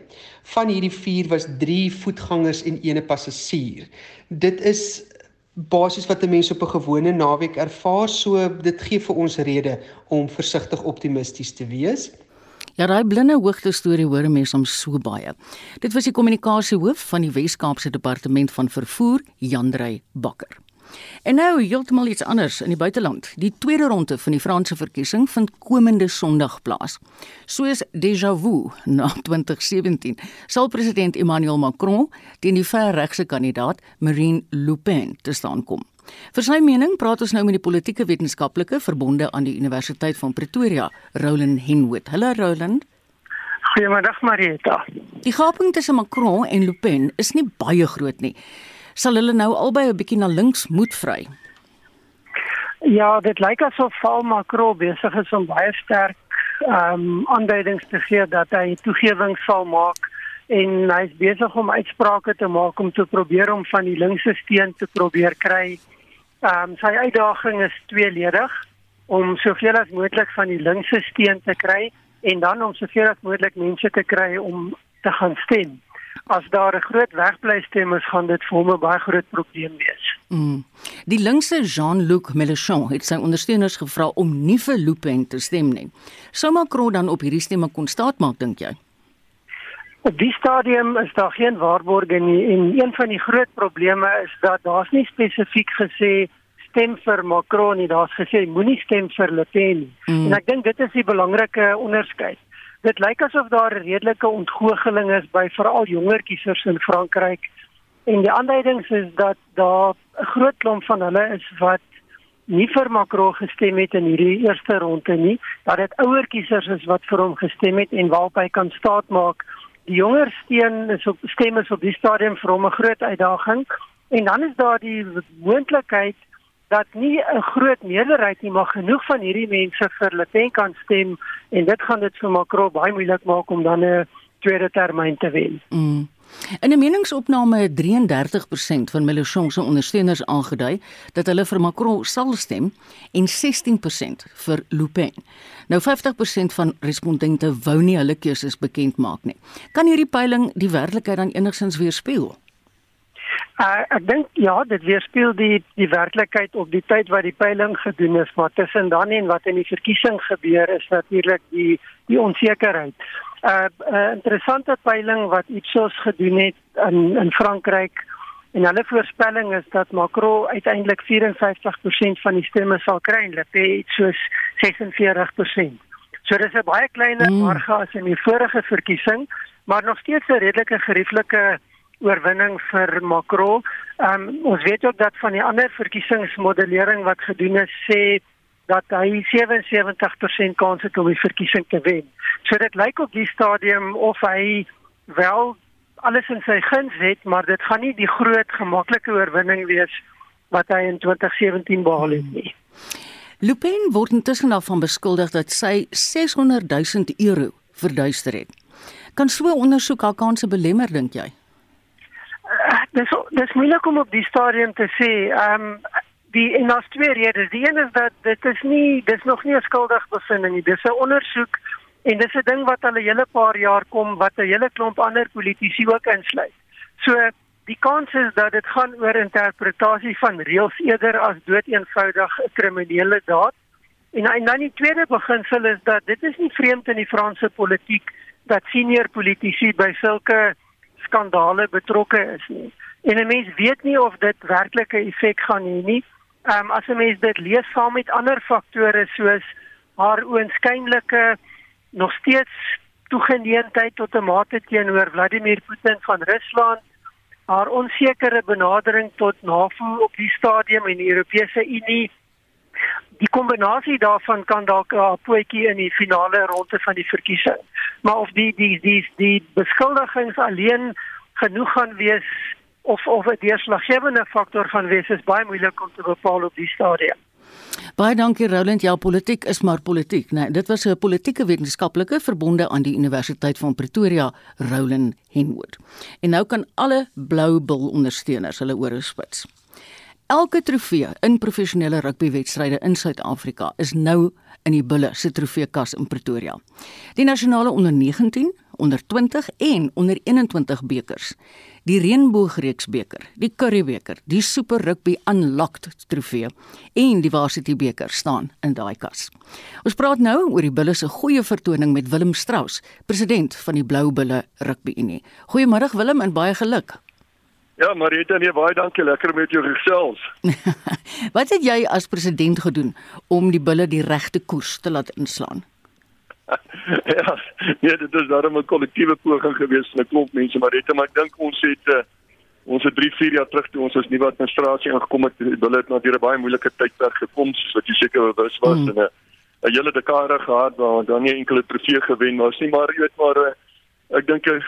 Van hierdie 4 was 3 voetgangers en 'n passasier. Dit is basies wat 'n mens op 'n gewone naweek ervaar, so dit gee vir ons rede om versigtig optimisties te wees. Ja, daai blinde hoogte storie hoor mense om so baie. Dit was die kommunikasiehoof van die Wes-Kaapse Departement van Vervoer, Jandrey Bakker. En nou heeltemal iets anders in die buiteland. Die tweede ronde van die Franse verkiesing vind komende Sondag plaas. Soos déjà vu na 2017 sal president Emmanuel Macron teen die verregse kandidaat Marine Le Pen te staan kom. Vir sy mening praat ons nou met die politieke wetenskaplike verbonde aan die Universiteit van Pretoria, Roland Henwood. Hallo Roland. Goeiemiddag Marieta. Die gaping tussen Macron en Le Pen is nie baie groot nie. Sal hulle nou albei 'n bietjie na links moet vry? Ja, dit lyk asof Val Macron besig is om baie sterk ehm um, aanduidings te gee dat hy toegewings sal maak en hy is besig om uitsprake te maak om te probeer om van die linkse steen te probeer kry. Ehm um, sy uitdaging is tweeledig om soveel as moontlik van die linkse steen te kry en dan om soveel as moontlik mense te kry om te gaan stem. As daar 'n groot wegbly stem is, gaan dit vir hom 'n baie groot probleem wees. Mm. Die linkse Jean-Luc Mélenchon het sy ondersteuners gevra om nie vir Le Pen te stem nie. Sou Macron dan op hierdie stemme kon staatmaak dink jy? Op die stadium is daar geen waarborge nie en een van die groot probleme is dat daar's nie spesifiek gesê stem vir Macron nie, daar's gesê moenie stem vir Le Pen nie. Mm. En ek dink dit is die belangrike onderskeid. Dit lyk asof daar 'n redelike ontgoocheling is by veral jonger kiesers in Frankryk. En die aanduidings is dat daar 'n groot klomp van hulle is wat nie vir Macron gestem het in hierdie eerste ronde nie, dat dit ouer kiesers is wat vir hom gestem het en waarop hy kan staatmaak. Die jonger steen is op stem is op die stadium vir hom 'n groot uitdaging. En dan is daar die moontlikheid dat nie 'n groot meerderheid nie maar genoeg van hierdie mense vir Le Pen kan stem en dit gaan dit vir Macron baie moeilik maak om dan 'n tweede termyn te wen. Mm. In 'n meningsopname het 33% van Mélenchon se ondersteuners aangedui dat hulle vir Macron sal stem en 16% vir Le Pen. Nou 50% van respondente wou nie hulle keuses bekend maak nie. Kan hierdie peiling die werklikheid dan enigsins weerspieël? Uh, ek dink ja, dit weerspieël die die werklikheid op die tyd wat die peiling gedoen is, maar tussen dan en wat in die verkiesing gebeur is natuurlik die die onsekerheid. 'n uh, uh, interessante peiling wat Ipsos gedoen het in in Frankryk en hulle voorspelling is dat Macron uiteindelik 54% van die stemme sal kry en Le Pen soos 46%. So dis 'n baie kleiner mm. marge as in die vorige verkiesing, maar nog steeds 'n redelike gerieflike oorwinning vir Macron. Um, ons weet ook dat van die ander verkiesingsmodellering wat gedoen is sê dat hy 77% kans het om die verkiesing te wen. So dit lyk op die stadium of hy wel alles in sy guns het, maar dit gaan nie die groot gemaklike oorwinning wees wat hy in 2017 behaal het nie. Lupin word intussen daarvan beskuldig dat sy 600 000 euro verduister het. Kan so 'n ondersoek haar kanse belemmer dink jy? Uh, dis dis moeilik om op die stadium te sê. Ehm um, die en daar's twee redes. Die een is dat dit is nie dis nog nie 'n skuldig bevinding nie. Dis 'n ondersoek en dis 'n ding wat al 'n hele paar jaar kom wat 'n hele klomp ander politici ook insluit. So die kans is dat dit gaan oor interpretasie van reëls eerder as doeteenvoudig 'n kriminele daad. En, en dan die tweede beginsel is dat dit is nie vreemd in die Franse politiek dat senior politici by sulke skandale betrokke is nie. En 'n mens weet nie of dit werklik 'n effek gaan hê nie. Ehm um, as 'n mens dit lees saam met ander faktore soos haar oënskynlike nog steeds toegeneentheid tot 'n mate teenoor Vladimir Putin van Rusland, haar onsekere benadering tot NAVO op die stadium en die Europese Unie die kombinasie daarvan kan dalk 'n pootjie in die finale ronde van die verkiesing. Maar of die die die die beskuldigings alleen genoeg gaan wees of of 'n deurslaggewende faktor gaan wees is baie moeilik om te bepaal op die stadium. Baie dankie Roland. Ja, politiek is maar politiek, né? Nee, dit was 'n politieke wetenskaplike verbonde aan die Universiteit van Pretoria, Roland Henwood. En nou kan alle blou bil ondersteuners hulle ore spits. Elke trofee in professionele rugbywedstryde in Suid-Afrika is nou in die bulle se trofeekas in Pretoria. Die nasionale onder 19, onder 20 en onder 21 bekers, die Reënboogreeks beker, die Currie beker, die Super Rugby Unlocked trofee en die Varsity beker staan in daai kas. Ons praat nou oor die bulle se goeie vertoning met Willem Strauss, president van die Blou Bulle Rugby Unie. Goeiemôre Willem en baie geluk. Ja, Marita, nee, baie dankie, lekker met jou gesels. Wat het jy as president gedoen om die bulle die regte koers te laat inslaan? ja, nee, dit is daarom 'n kollektiewe poging gewees van 'n klomp mense, Marita, maar ek dink ons het uh, ons het 3, 4 jaar terug toe ons as nuwe administrasie aangekom het, die bulle het na 'n baie moeilike tydperk gekom, soos wat jy seker bewus was mm. en 'n uh, 'n hele dekade gehad waar dan nie enkele trofee gewen was nie, maar jy weet maar uh, ek dink 'n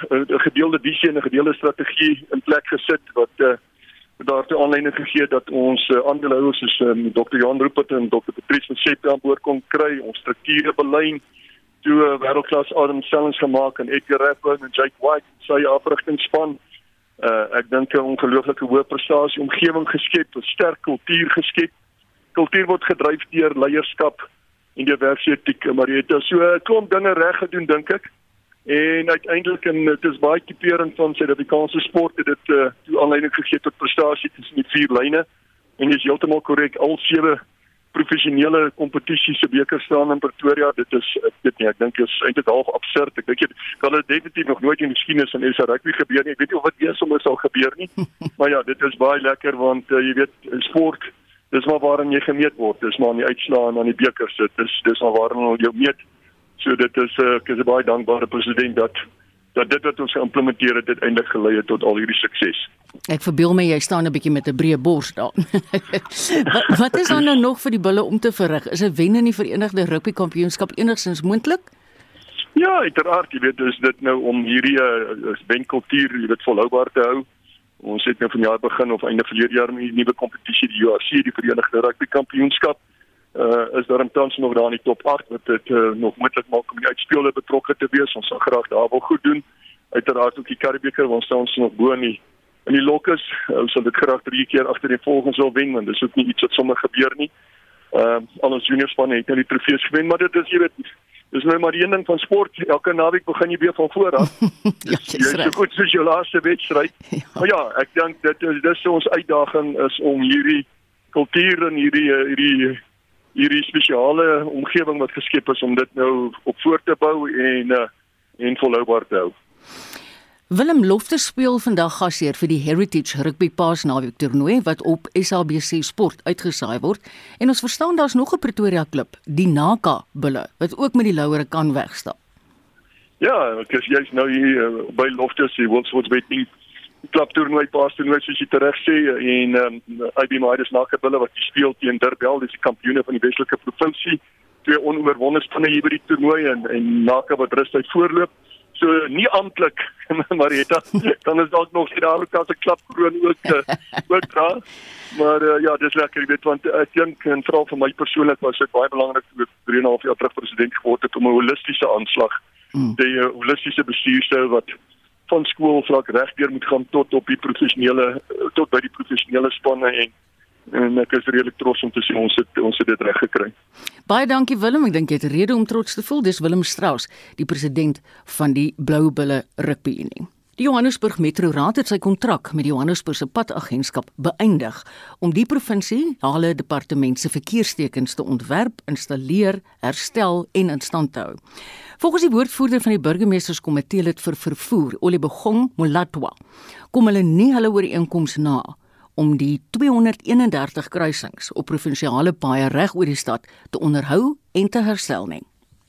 gedeelde visie en 'n gedeelde strategie in plek gesit wat uh, daartoe aanleiding gegee dat ons uh, aandeelhouers soos um, Dr. Jan Rupert en Dr. Patrice van Sepe aan boord kon kry, ons strukture belyn, toe uh, wêreldklas ademstellings gemaak en Edgar Rathbone en Jake White sy afrigtingspan. Uh, ek dink 'n ongelooflike hoë prestasie omgewing geskep, 'n sterk kultuur geskep. Kultuur word gedryf deur leierskap en werksetiek, maar jy het so 'n klomp dinge reg gedoen dink ek. En uiteindelik en dit is baie tipeerend van Suid-Afrikaanse sport het dit uh, toe aanleiding gegee tot prestasie tussen die vier lyne. en dis heeltemal korrek al sewe professionele kompetisies se beker staan in Pretoria. Dit is ek weet nie, ek dink is eintlik half absurd. Ek dink dit kan dit definitief nog nooit in die geskiedenis van SA rugby gebeur nie. Ek weet nie of wat eers sommer sal gebeur nie. maar ja, dit is baie lekker want uh, jy weet sport dis maar waarin jy gemeet word. Dis maar aan die uitslae en aan die bekers. Dit is dis maar waarin jou meet. So dit is uh, ek is baie dankbare president dat dat dit wat ons geïmplementeer het uiteindelik gelei het tot al hierdie sukses. Ek verbeel my jy staan 'n bietjie met 'n breë bors daar. wat, wat is dan nou nog vir die bulle om te verrig? Is 'n wen in die Verenigde Rugby Kampioenskap enigstens moontlik? Ja, uiteraard, jy weet, dis dit nou om hierdie uh, wenkultuur, jy weet, volhoubaar te hou. Ons het nou vanjaar begin of einde verlede jaar met 'n nuwe kompetisie, die UFC, die Verenigde Rugby Kampioenskap uh is daar intens nog daar in die top 8 wat dit uh, nog moontlik maak om die uitspelers betrokke te wees. Ons sal graag daar wil goed doen. Uiteraard ook die Karibeker, ons staan ons nog bo in die in die lokkes. Ons sal dit graag drie keer agter die volgende wil wen want dis ook nie iets wat sommer gebeur nie. Ehm uh, al ons junior spanne het nou die trofees gewen, maar dit is jy weet dis nou maar die een ding van sport. Elke naweek begin jy weer van voor af. ja, jy is so goed soos jou laaste wedstryd. ja. Maar ja, ek dink dit is dis ons uitdaging is om hierdie kultuur en hierdie hierdie hierdie spesiale omgewing wat geskep is om dit nou op voort te bou en uh, en volhoubaar te hou. Willem Loftus speel vandag gasheer vir die Heritage Rugby Paas naweek toernooi wat op SABC Sport uitgesaai word en ons verstaan daar's nog 'n Pretoria klub, die Naka Bulle, wat ook met die louere kan wegstap. Ja, ek is jy's nou hier uh, by Loftus, die World Sports Betting klaptoernooi paas toernooi soos jy reg sê en ehm um, IB Midas Nakabulle wat speel teen Durban, dis die kampioene van die Weselike provinsie. Twee onoorwonde spanne hier by die toernooi en en Naka wat rustig voorloop. So nie amptelik Marietta, dan is dalk nog daar ook as 'n klapkroon ook uh, ook dra. Maar uh, ja, dis lekker, jy weet want ek dink en veral vir my persoonlik was dit baie belangrik vir 3,5 jaar terug president geword het om 'n holistiese aanslag, mm. die uh, holistiese bestuurstyl wat van skoolvlak regdeur moet gaan tot op die professionele tot by die professionele spanne en en ek is redelik trots om te sien ons het ons het dit reg gekry. Baie dankie Willem, ek dink jy het rede om trots te voel. Dis Willem Strauss, die president van die Blou Bulle Rugby Unie. Die Johannesburg Metro Raad het sy kontrak met die Johannesburgse Padagentskap beëindig om die provinsie hulle departement se verkeerstekens te ontwerp, installeer, herstel en in stand te hou. Volgens die woordvoerder van die burgemeesterskomitee lid vir vervoer, Olibegong Molatwa, kom hulle nie hulle ooreenkoms na om die 231 kruisings op provinsiale paaie reg oor die stad te onderhou en te herstel nie.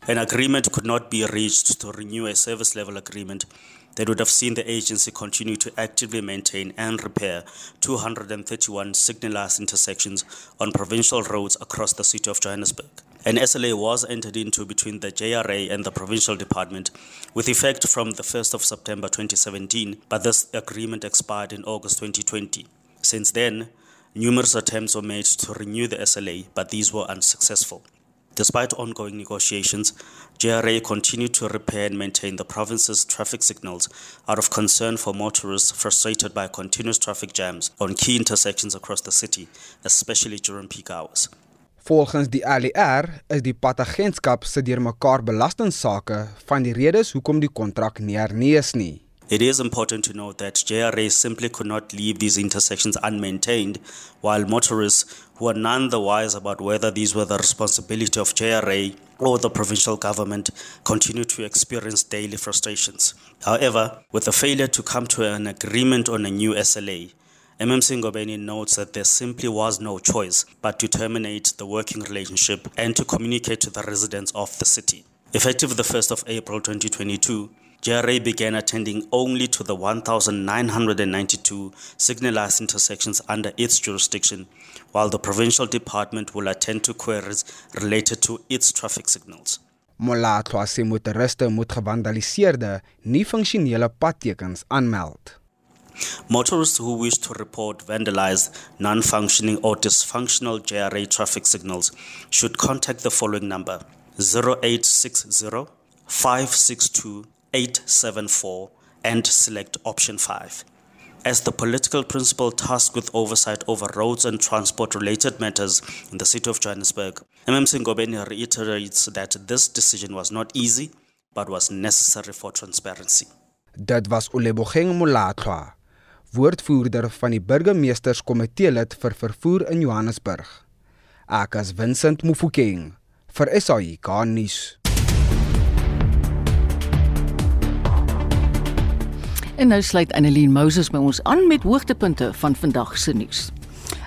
An agreement could not be reached to renew a service level agreement that would have seen the agency continue to actively maintain and repair 231 signalized intersections on provincial roads across the city of Johannesburg. An SLA was entered into between the JRA and the provincial department with effect from the 1st of September 2017, but this agreement expired in August 2020. Since then, numerous attempts were made to renew the SLA, but these were unsuccessful. Despite ongoing negotiations, JRA continued to repair and maintain the province's traffic signals out of concern for motorists frustrated by continuous traffic jams on key intersections across the city, especially during peak hours. Volgens die ALR is die padagentskap se deurmekaar belastingsaake van die redes hoekom die kontrak nie hernees nie. It is important to note that JRA simply could not leave these intersections unmaintained, while motorists who are none the wiser about whether these were the responsibility of JRA or the provincial government continue to experience daily frustrations. However, with the failure to come to an agreement on a new SLA, MMC Ngobeni notes that there simply was no choice but to terminate the working relationship and to communicate to the residents of the city. Effective the 1st of April 2022, JRA began attending only to the 1,992 signalized intersections under its jurisdiction, while the provincial department will attend to queries related to its traffic signals. Sê motoriste moet gevandaliseerde, nie funksionele padtekens aanmeld. Motorists who wish to report vandalized, non functioning, or dysfunctional JRA traffic signals should contact the following number 0860 562 874 and select option 5. As the political principal tasked with oversight over roads and transport related matters in the city of Johannesburg, MMC Ngobeni reiterates that this decision was not easy but was necessary for transparency. Dit was Olebogeng Molatlwa. woordvoerder van die burgemeesterskomitee lid vir vervoer in Johannesburg. Ek as Vincent Mufokeng vir SAI Garnis. En nou sluit Annelien Moses by ons aan met hoogtepunte van vandag se nuus.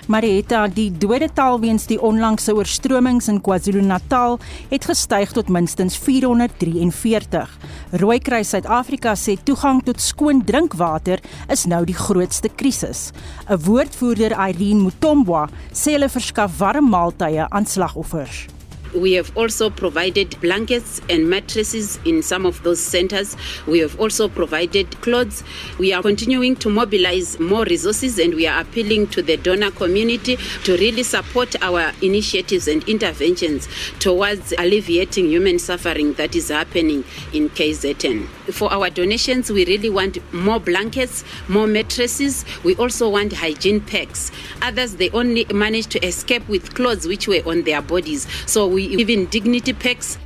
Marietta, die dodetal weens die onlangse oorstromings in KwaZulu-Natal het gestyg tot minstens 443. Rooikruis Suid-Afrika sê toegang tot skoon drinkwater is nou die grootste krisis. 'n Woordvoerder, Irene Mutombwa, sê hulle verskaf warm maaltye aan slagoffers. We have also provided blankets and mattresses in some of those centers. We have also provided clothes. We are continuing to mobilize more resources and we are appealing to the donor community to really support our initiatives and interventions towards alleviating human suffering that is happening in KZN. For our donations, we really want more blankets, more mattresses. We also want hygiene packs. Others, they only managed to escape with clothes which were on their bodies. So we even dignity packs.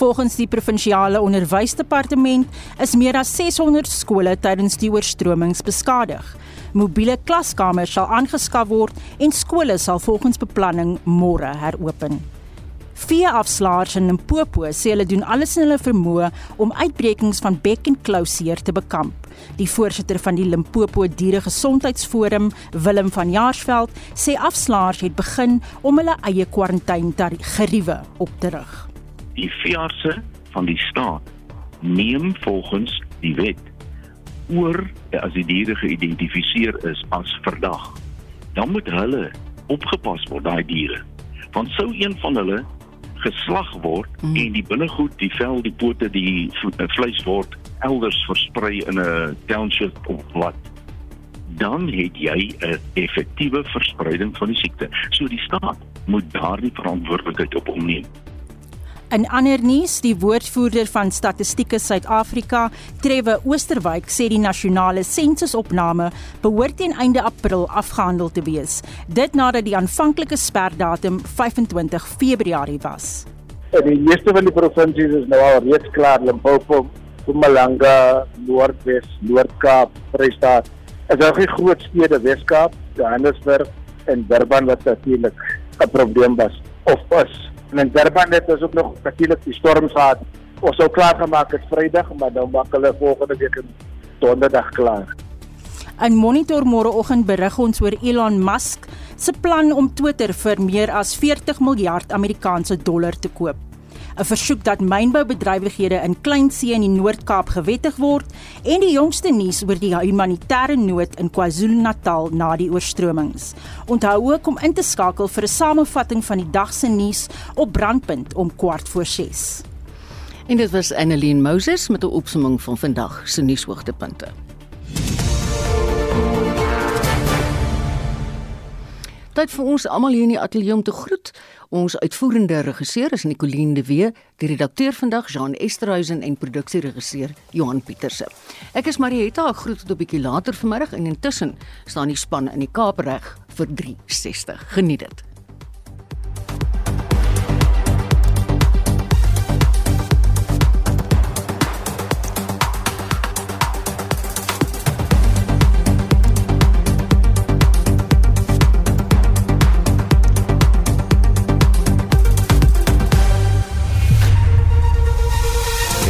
Volgens die provinsiale onderwysdepartement is meer as 600 skole tydens die oorstromings beskadig. Mobiele klaskamers sal aangeskaf word en skole sal volgens beplanning môre heropen. Veeafslaers in Limpopo sê hulle doen alles in hulle vermoë om uitbrekings van bek en klouseer te bekamp. Die voorsitter van die Limpopo Dieregesondheidsforum, Willem van Jaarsveld, sê afslaers het begin om hulle eie kwarantaingeriewe op te rig. Die veeartse van die staat neem volgens die wet oor as die diere geïdentifiseer is as verdag. Dan moet hulle opgepas word daai diere. Want sou een van hulle geslag word mm. en die binnegoed, die vel, die pote, die eh, vleis word elders versprei in 'n township of wat dan het jy 'n effektiewe verspreiding van die siekte. So die staat moet daardie verantwoordelikheid op hom neem. In ander nuus, die woordvoerder van Statistieke Suid-Afrika, Trewe Oosterwyk, sê die nasionale sensusopname behoort teen einde April afgehandel te wees. Dit nadat die aanvanklike sperdatum 25 Februarie was. Die meeste van die provinsies is nou al reeds klaar, Limpopo, Mpumalanga, Noordwes, Noord-Kaap, Vrystaat. Is daar geen groot stede Wes-Kaap, Johannesburg en Durban wat natuurlik 'n probleem was of was En in Durban het ons ook nog natuurlik die storm gehad. Ons sou klaar gemaak het Vrydag, maar dan maak hulle volgende week in Donderdag klaar. In Monitor môreoggend berig ons oor Elon Musk se plan om Twitter vir meer as 40 miljard Amerikaanse dollar te koop. 'n versoek dat mynboubedrywighede in Kleinsee in die Noord-Kaap gewettig word en die jongste nuus oor die humanitêre nood in KwaZulu-Natal na die oorstromings. Onthou ook om in te skakel vir 'n samevatting van die dag se nuus op Brandpunt om kwart voor 6. En dit was Annelien Moses met 'n opsomming van vandag se nuushoogtepunte. Tyd vir ons almal hier in die ateljee om te groet. Ons uitvoerende regisseur is Nicoline de Wee, die redakteur vandag Jean Esterhuizen en produksieregisseur Johan Pieterse. Ek is Marietta, ek groet tot 'n bietjie later vanmiddag en intussen staan die span in die Kaap reg vir 360. Geniet dit.